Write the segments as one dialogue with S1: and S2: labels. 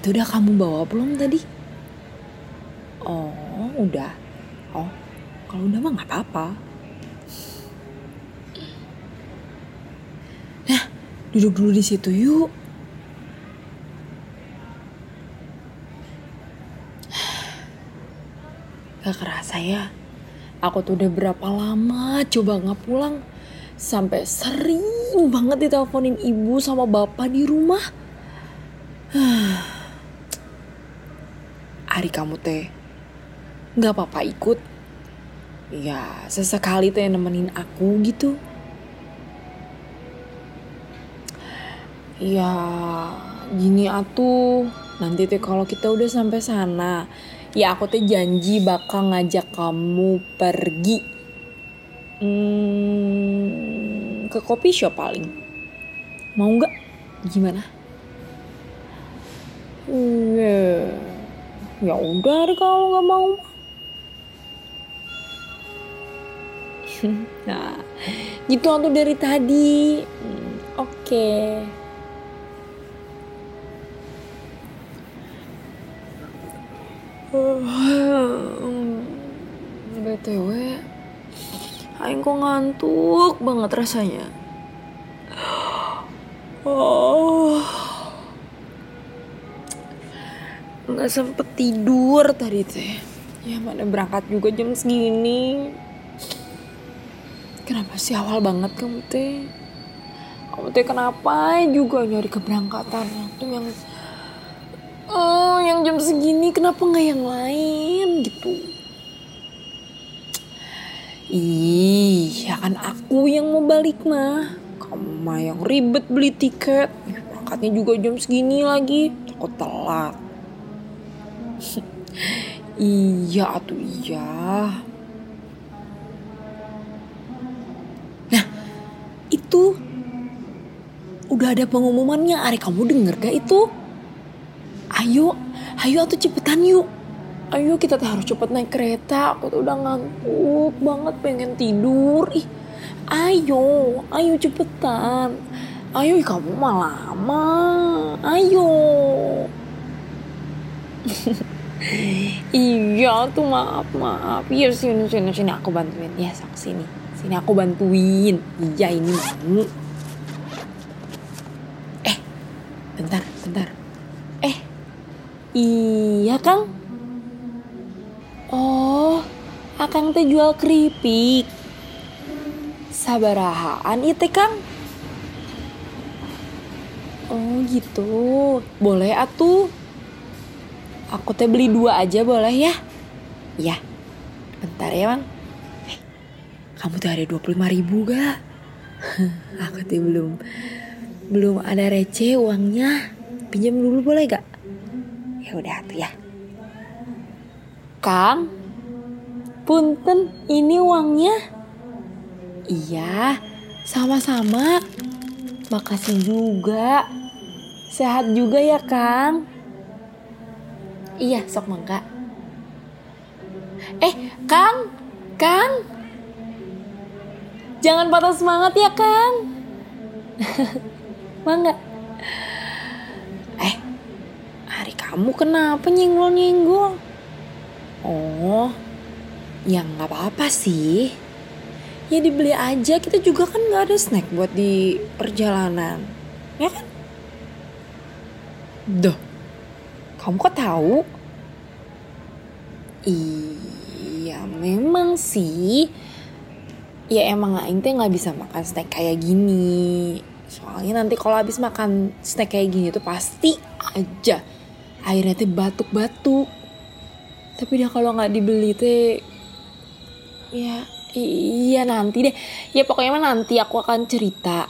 S1: tuh udah kamu bawa belum tadi? Oh, udah. Oh, kalau udah mah nggak apa-apa. Nah, duduk dulu di situ yuk. Gak kerasa ya, aku tuh udah berapa lama coba nggak pulang. Sampai sering banget diteleponin ibu sama bapak di rumah. Ari kamu teh. Nggak apa-apa ikut. Ya sesekali teh nemenin aku gitu. Ya gini atuh. Nanti teh kalau kita udah sampai sana ya aku teh janji bakal ngajak kamu pergi hmm, ke kopi shop paling. Mau nggak? Gimana? Ya ya udah deh kalau nggak mau nah gitu tuh dari tadi. Hmm, oke. BTW Aing kok ngantuk banget rasanya. Oh Nggak sempet tidur tadi teh Ya mana berangkat juga jam segini Kenapa sih awal banget kamu teh Kamu teh kenapa juga nyari keberangkatan Itu yang Oh, yang jam segini kenapa nggak yang lain gitu? Ih, ya kan aku yang mau balik mah. Kamu mah yang ribet beli tiket. Ih, Berangkatnya juga jam segini lagi. Takut telat. iya atuh iya. Nah, itu udah ada pengumumannya. Ari kamu denger gak itu? Ayo, ayo atuh cepetan yuk. Ayo kita tuh harus cepet naik kereta. Aku tuh udah ngantuk banget pengen tidur. Ih, ayo, ayo cepetan. Ayo kamu mah lama. Ayo. iya tuh maaf maaf. Iya sini sini sini aku bantuin. Ya sang sini. Sini aku bantuin. Iya ini mau. Eh, bentar, bentar. Eh, Iya Kang. Oh, Akang teh jual keripik. Sabarahaan itu Kang. Oh gitu. Boleh atuh. Aku teh beli dua aja boleh ya? Ya. Bentar ya Bang. Eh, kamu tuh ada 25 ribu gak? Aku tuh belum belum ada receh uangnya. Pinjam dulu boleh gak? Ya udah tuh ya. Kang, punten ini uangnya. Iya, sama-sama. Makasih juga. Sehat juga ya, Kang. Iya, sok mangga. Eh, Kang, Kang. Jangan patah semangat ya, Kang. mangga. Eh, hari kamu kenapa nyenggol-nyenggol? Oh, ya nggak apa-apa sih. Ya dibeli aja, kita juga kan nggak ada snack buat di perjalanan. Ya kan? Duh, kamu kok tahu? Iya, memang sih. Ya emang Aing teh nggak bisa makan snack kayak gini. Soalnya nanti kalau habis makan snack kayak gini tuh pasti aja airnya teh batuk-batuk. Tapi dah kalau nggak dibeli teh, ya iya nanti deh. Ya pokoknya mah nanti aku akan cerita.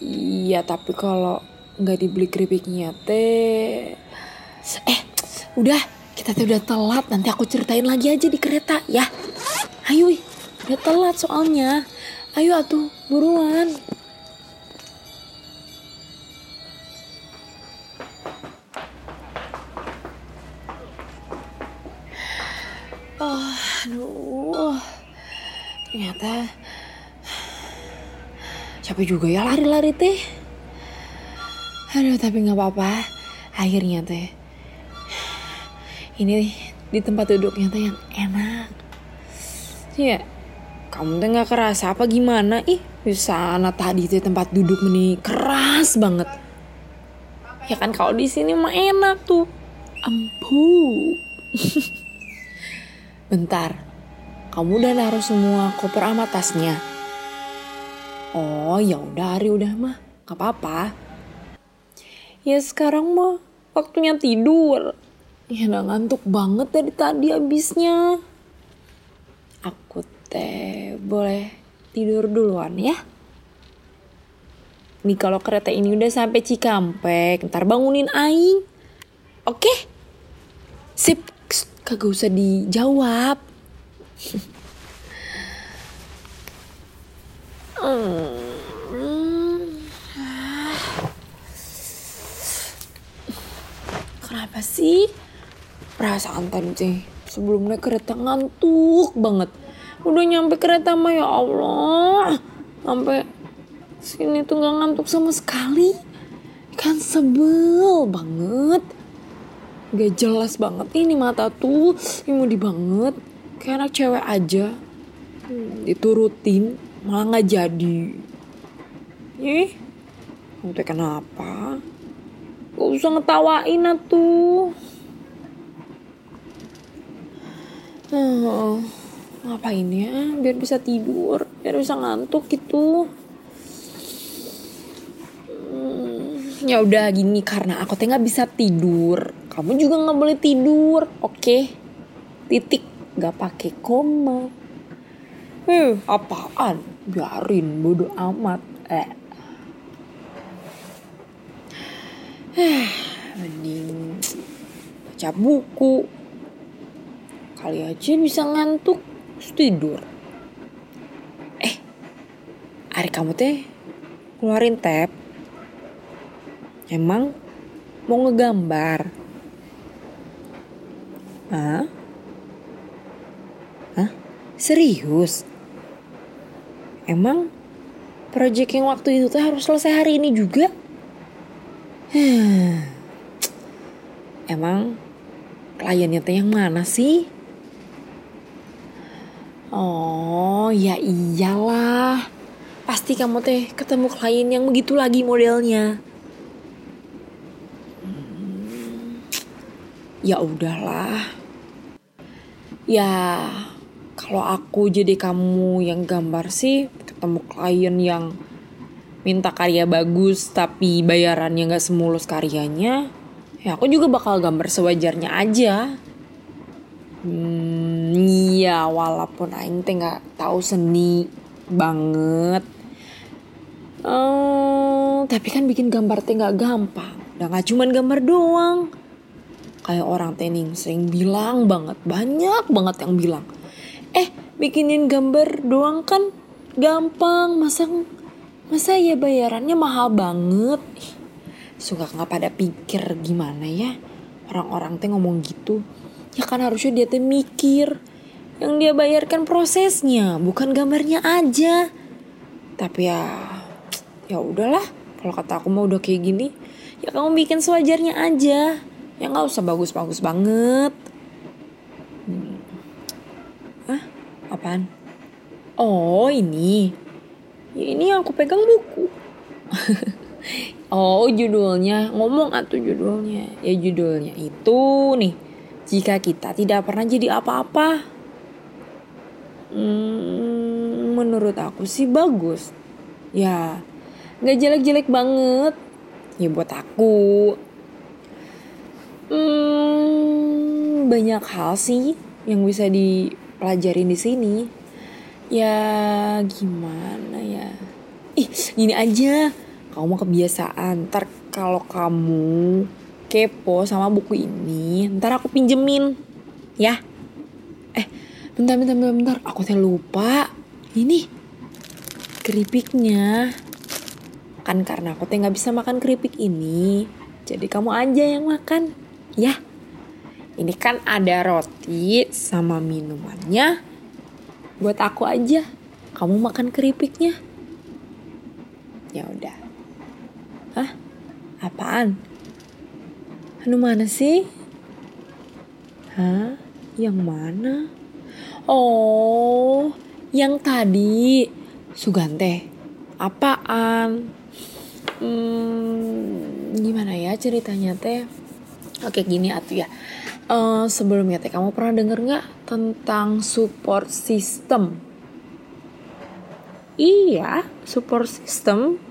S1: Iya tapi kalau nggak dibeli keripiknya teh. Eh udah. Kita tuh udah telat. Nanti aku ceritain lagi aja di kereta ya. Ayo udah telat soalnya. Ayo atuh. Buruan. Aduh. Ternyata capek juga ya lari-lari teh aduh tapi nggak apa-apa. Akhirnya teh ini di tempat duduknya teh yang enak. Ya kamu teh nggak kerasa apa gimana? Ih di sana tadi teh tempat duduk ini keras banget. Ya kan kalau di sini mah enak tuh. Empuk bentar kamu udah naruh semua koper sama tasnya? Oh ya udah hari udah mah. Gak apa-apa ya sekarang mah waktunya tidur ya udah ngantuk banget dari tadi abisnya aku teh boleh tidur duluan ya Nih kalau kereta ini udah sampai Cikampek, ntar bangunin Aing. Oke? Sip, kagak usah dijawab. Kenapa sih? Perasaan tadi sebelumnya kereta ngantuk banget. Udah nyampe kereta mah ya Allah. Sampai sini tuh gak ngantuk sama sekali. Kan sebel banget. Gak jelas banget ini mata tuh. Imudi banget. Kayak anak cewek aja. Diturutin malah gak jadi. Ih, nanti kenapa? Gak usah ngetawain atuh. Oh, ngapain ya? Biar bisa tidur, biar bisa ngantuk gitu. Hmm, ya udah gini karena aku teh nggak bisa tidur. Kamu juga nggak boleh tidur, oke? Titik, nggak pakai koma. Eh, apaan? Biarin, bodoh amat. Eh. Eh, mending baca buku. Kali aja bisa ngantuk, terus tidur. Eh, hari kamu teh keluarin tab. Emang mau ngegambar? Hah? Hah? Serius? Emang proyek yang waktu itu tuh harus selesai hari ini juga? Emang kliennya teh yang mana sih? Oh, ya iyalah. Pasti kamu teh ketemu klien yang begitu lagi modelnya. Hmm, ya udahlah. Ya, kalau aku jadi kamu yang gambar sih ketemu klien yang minta karya bagus tapi bayarannya nggak semulus karyanya, ya aku juga bakal gambar sewajarnya aja. Hmm, iya walaupun Aing teh nggak tahu seni banget. Uh, tapi kan bikin gambar teh nggak gampang. Dan nggak cuman gambar doang. Kayak orang tening sering bilang banget, banyak banget yang bilang. Eh, bikinin gambar doang kan gampang, masa masa ya bayarannya mahal banget. Suka nggak pada pikir gimana ya? Orang-orang teh ngomong gitu. Ya kan harusnya dia tuh mikir yang dia bayarkan prosesnya bukan gambarnya aja. Tapi ya ya udahlah. Kalau kata aku mau udah kayak gini ya kamu bikin sewajarnya aja. Ya nggak usah bagus-bagus banget. Hmm. ah apaan? Oh ini ya ini aku pegang buku oh judulnya ngomong atuh judulnya ya judulnya itu nih jika kita tidak pernah jadi apa-apa. Hmm, menurut aku sih bagus. Ya, nggak jelek-jelek banget. Ya buat aku. Hmm, banyak hal sih yang bisa dipelajarin di sini. Ya gimana ya? Ih, gini aja. Kamu mau kebiasaan. Ntar kalau kamu kepo sama buku ini, ntar aku pinjemin. Ya. Eh, bentar, bentar, bentar, bentar. Aku teh lupa. Ini keripiknya. Kan karena aku teh nggak bisa makan keripik ini. Jadi kamu aja yang makan. Ya. Ini kan ada roti sama minumannya. Buat aku aja. Kamu makan keripiknya. Ya udah. Hah? Apaan? Anu mana sih? Hah? Yang mana? Oh, yang tadi. Sugante. Apaan? Hmm, gimana ya ceritanya teh? Oke gini atuh ya. Uh, sebelumnya teh kamu pernah denger nggak tentang support system? Iya, support system.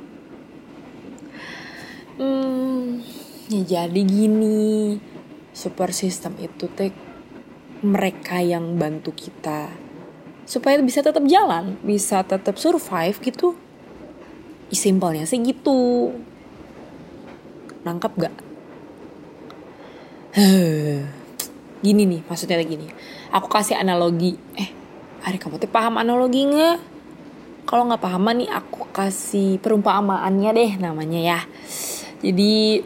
S1: Hmm, ya jadi gini, support system itu teh mereka yang bantu kita supaya bisa tetap jalan, bisa tetap survive gitu simpelnya sih gitu nangkap gak gini nih maksudnya gini aku kasih analogi eh hari kamu tuh paham analogi nggak kalau nggak paham nih aku kasih perumpamaannya deh namanya ya. Jadi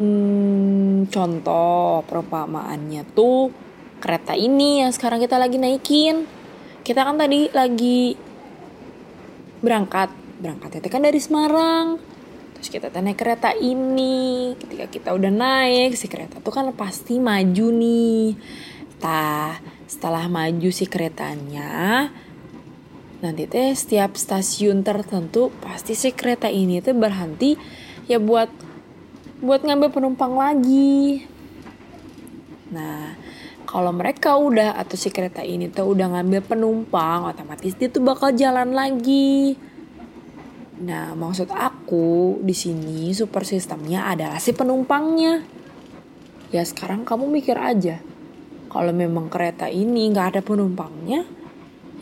S1: hmm, contoh perumpamaannya tuh kereta ini yang sekarang kita lagi naikin. Kita kan tadi lagi berangkat. Berangkat itu kan dari Semarang terus kita naik kereta ini ketika kita udah naik si kereta tuh kan pasti maju nih. Tah setelah maju si keretanya nanti teh setiap stasiun tertentu pasti si kereta ini tuh berhenti ya buat buat ngambil penumpang lagi. Nah kalau mereka udah atau si kereta ini tuh udah ngambil penumpang otomatis dia tuh bakal jalan lagi Nah, maksud aku di sini super sistemnya adalah si penumpangnya. Ya sekarang kamu mikir aja, kalau memang kereta ini nggak ada penumpangnya,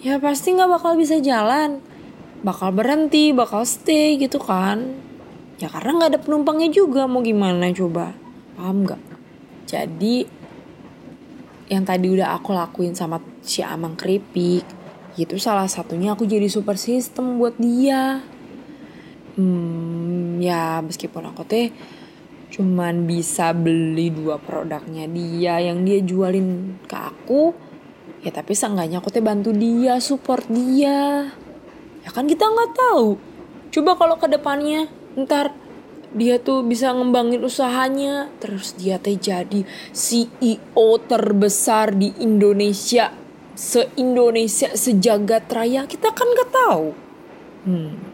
S1: ya pasti nggak bakal bisa jalan, bakal berhenti, bakal stay gitu kan. Ya karena nggak ada penumpangnya juga, mau gimana coba? Paham nggak? Jadi yang tadi udah aku lakuin sama si Amang Keripik, itu salah satunya aku jadi super sistem buat dia hmm, ya meskipun aku teh cuman bisa beli dua produknya dia yang dia jualin ke aku ya tapi seenggaknya aku teh bantu dia support dia. Ya kan kita nggak tahu. Coba kalau ke depannya ntar dia tuh bisa ngembangin usahanya. Terus dia teh jadi CEO terbesar di Indonesia se Indonesia sejagat raya. Kita kan nggak tahu. Hmm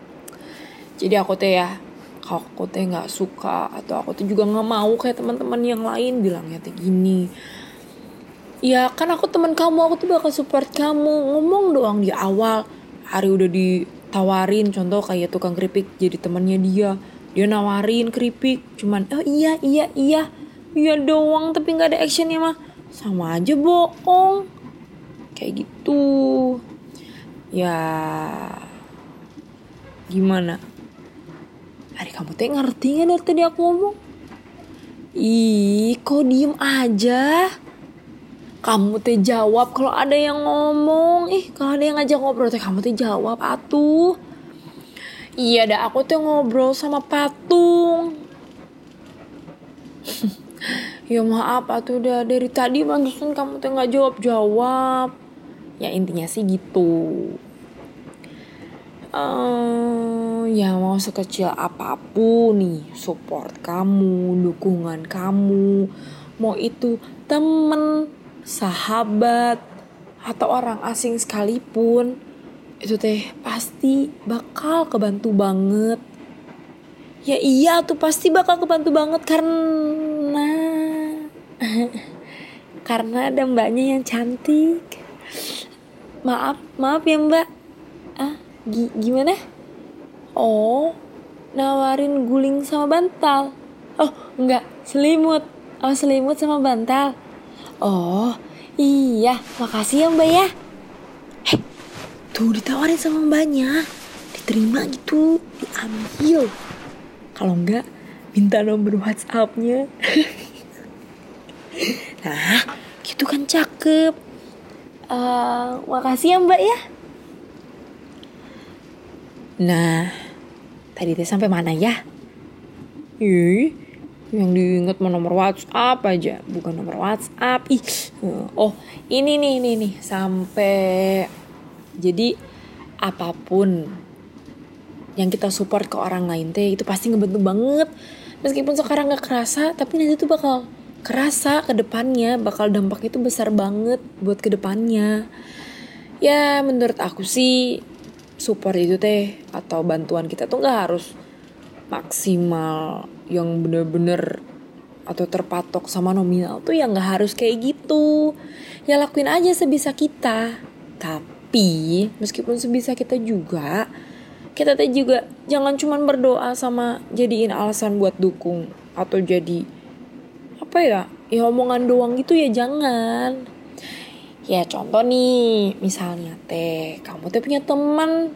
S1: jadi aku teh ya kalau aku teh nggak suka atau aku tuh juga nggak mau kayak teman-teman yang lain bilangnya teh gini. Ya kan aku teman kamu aku tuh bakal support kamu. Ngomong doang di awal hari udah ditawarin. Contoh kayak tukang keripik jadi temannya dia. Dia nawarin keripik cuman oh iya iya iya. Iya doang tapi nggak ada actionnya mah. Sama aja bohong. Kayak gitu. Ya gimana Hari kamu teh ngerti gak dari tadi aku ngomong? Ih, kok diem aja? Kamu teh jawab kalau ada yang ngomong. Ih, kalau ada yang ngajak ngobrol teh kamu teh jawab atuh. Iya dah aku teh ngobrol sama patung. ya maaf atuh udah dari tadi bagusan kamu teh nggak jawab jawab. Ya intinya sih gitu uh, ya mau sekecil apa pun nih support kamu dukungan kamu mau itu temen sahabat atau orang asing sekalipun itu teh pasti bakal kebantu banget. Ya iya tuh pasti bakal kebantu banget karena karena ada mbaknya yang cantik. Maaf maaf ya mbak. Ah G gimana? Oh, nawarin guling sama bantal. Oh, enggak, selimut. Oh, selimut sama bantal. Oh, iya, makasih ya mbak ya. Heh, tuh ditawarin sama mbaknya. Diterima gitu, diambil. Kalau enggak, minta nomor WhatsAppnya. nah, gitu kan cakep. Uh, makasih ya mbak ya. Nah, tadi teh sampai mana ya? Ih, yang diinget mau nomor WhatsApp aja, bukan nomor WhatsApp. Ih, oh ini nih, ini nih, sampai jadi apa pun yang kita support ke orang lain teh itu pasti ngebantu banget meskipun sekarang nggak kerasa tapi nanti tuh bakal kerasa ke depannya bakal dampak itu besar banget buat ke depannya ya menurut aku sih support itu teh atau bantuan kita tuh nggak harus maksimal yang bener-bener atau terpatok sama nominal tuh ya nggak harus kayak gitu. Ya lakuin aja sebisa kita. Tapi meskipun sebisa kita juga kita teh juga jangan cuman berdoa sama jadiin alasan buat dukung atau jadi apa ya ya omongan doang gitu ya jangan ya contoh nih misalnya teh kamu teh punya teman.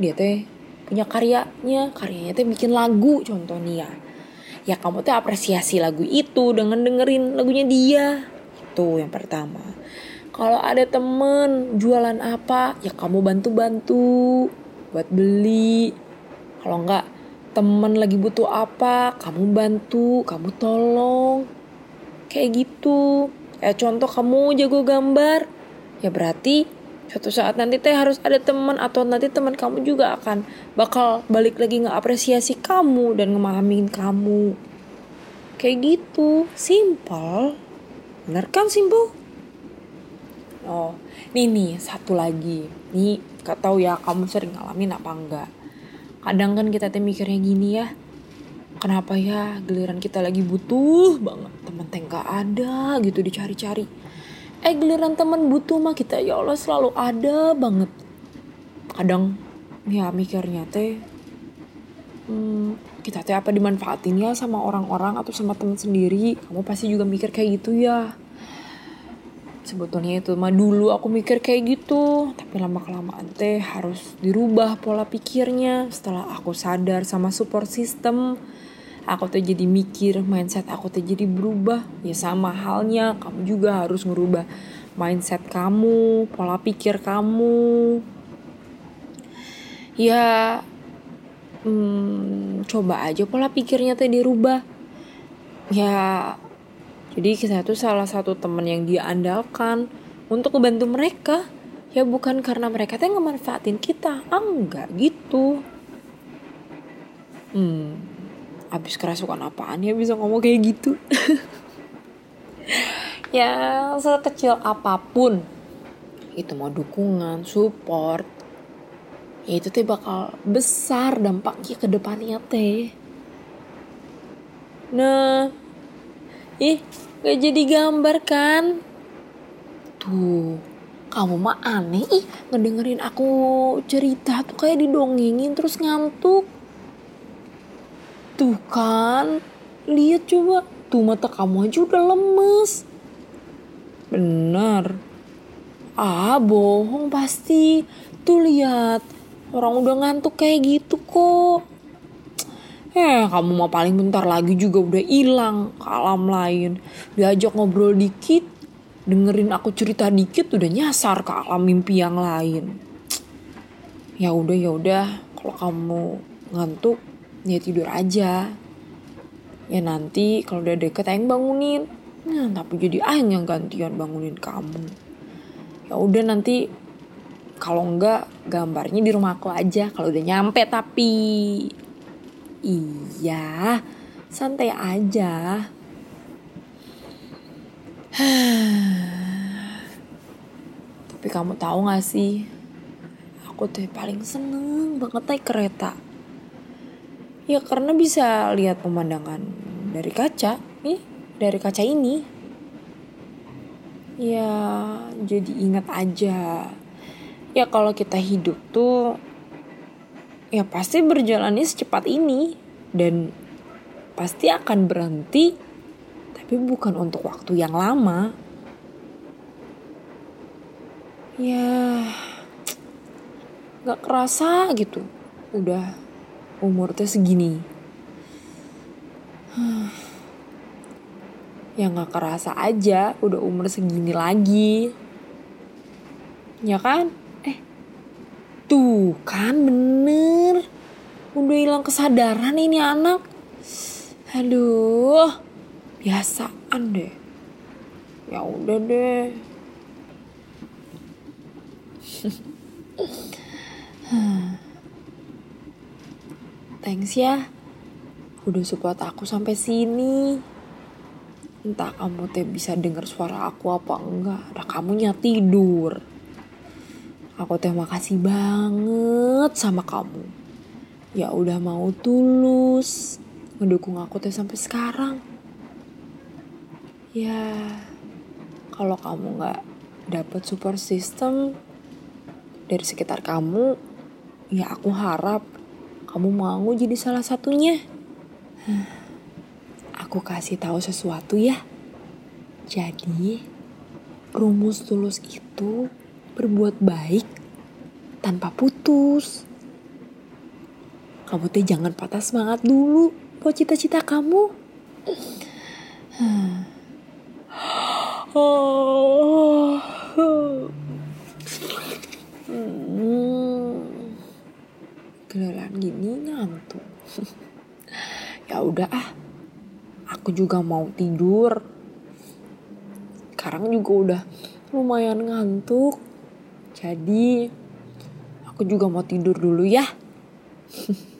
S1: Dia teh punya karyanya karyanya teh bikin lagu contoh nih ya. Ya kamu tuh apresiasi lagu itu dengan dengerin lagunya dia. Itu yang pertama. Kalau ada temen jualan apa ya kamu bantu-bantu buat beli. Kalau enggak temen lagi butuh apa kamu bantu kamu tolong. Kayak gitu ya contoh kamu jago gambar. Ya berarti suatu saat nanti teh harus ada teman atau nanti teman kamu juga akan bakal balik lagi ngeapresiasi kamu dan ngemahamin kamu. Kayak gitu. Simple bener kan simple? Oh nih nih satu lagi. Nih gak tahu ya kamu sering ngalamin apa enggak. Kadang kan kita teh mikirnya gini ya kenapa ya? Giliran kita lagi butuh banget teman teh gak ada gitu dicari-cari. Eh giliran teman butuh mah kita ya Allah selalu ada banget. Kadang ya mikirnya teh hmm, kita teh apa dimanfaatin ya sama orang-orang atau sama teman sendiri? Kamu pasti juga mikir kayak gitu ya. Sebetulnya itu mah dulu aku mikir kayak gitu. Tapi lama kelamaan teh harus dirubah pola pikirnya. Setelah aku sadar sama support system aku tuh jadi mikir mindset aku tuh jadi berubah. Ya sama halnya kamu juga harus merubah mindset kamu pola pikir kamu. Ya hmm, coba aja pola pikirnya tuh dirubah. Ya jadi kita tuh salah satu teman yang dia andalkan untuk membantu mereka. Ya bukan karena mereka tuh ngemanfaatin kita ah, enggak gitu. Hmm abis kerasukan apaan ya bisa ngomong kayak gitu? Ya sekecil apa pun. Itu mau dukungan support ya itu teh bakal besar dampaknya ke depannya teh. Nah ih gak jadi gambar kan? Tuh kamu mah aneh ih ngedengerin aku cerita tuh kayak didongengin terus ngantuk Tuh kan, lihat coba. Tuh mata kamu aja udah lemes. Benar. Ah, bohong pasti. Tuh lihat, orang udah ngantuk kayak gitu kok. Eh, kamu mau paling bentar lagi juga udah hilang ke alam lain. Diajak ngobrol dikit, dengerin aku cerita dikit udah nyasar ke alam mimpi yang lain. Ya udah ya udah, kalau kamu ngantuk ya tidur aja. Ya nanti kalau udah deket Aing bangunin. Nah tapi jadi Aing yang gantian bangunin kamu. Ya udah nanti kalau enggak gambarnya di rumah aku aja kalau udah nyampe tapi. Iya santai aja. Tapi kamu tahu gak sih? Aku tuh paling seneng banget naik kereta Ya karena bisa lihat pemandangan dari kaca, nih dari kaca ini. Ya jadi ingat aja. Ya kalau kita hidup tuh ya pasti berjalannya secepat ini dan pasti akan berhenti tapi bukan untuk waktu yang lama. Ya gak kerasa gitu udah umur teh segini. Ya gak kerasa aja udah umur segini lagi. Ya kan? Eh, tuh kan bener. Udah hilang kesadaran ini anak. Aduh, biasaan deh. Ya udah deh. Thanks ya. Udah support aku sampai sini. Entah kamu teh bisa denger suara aku apa enggak. Ada kamunya tidur. Aku teh makasih banget sama kamu. Ya udah mau tulus ngedukung aku teh sampai sekarang. Ya, kalau kamu nggak dapat support system dari sekitar kamu, ya aku harap kamu mau jadi salah satunya. Aku kasih tahu sesuatu ya. Jadi, rumus tulus itu berbuat baik tanpa putus. Kamu teh jangan patah semangat dulu buat cita-cita kamu. Oh. Hmm. Giliran gini ngantuk. ya udah ah. Aku juga mau tidur. Sekarang juga udah lumayan ngantuk. Jadi aku juga mau tidur dulu ya.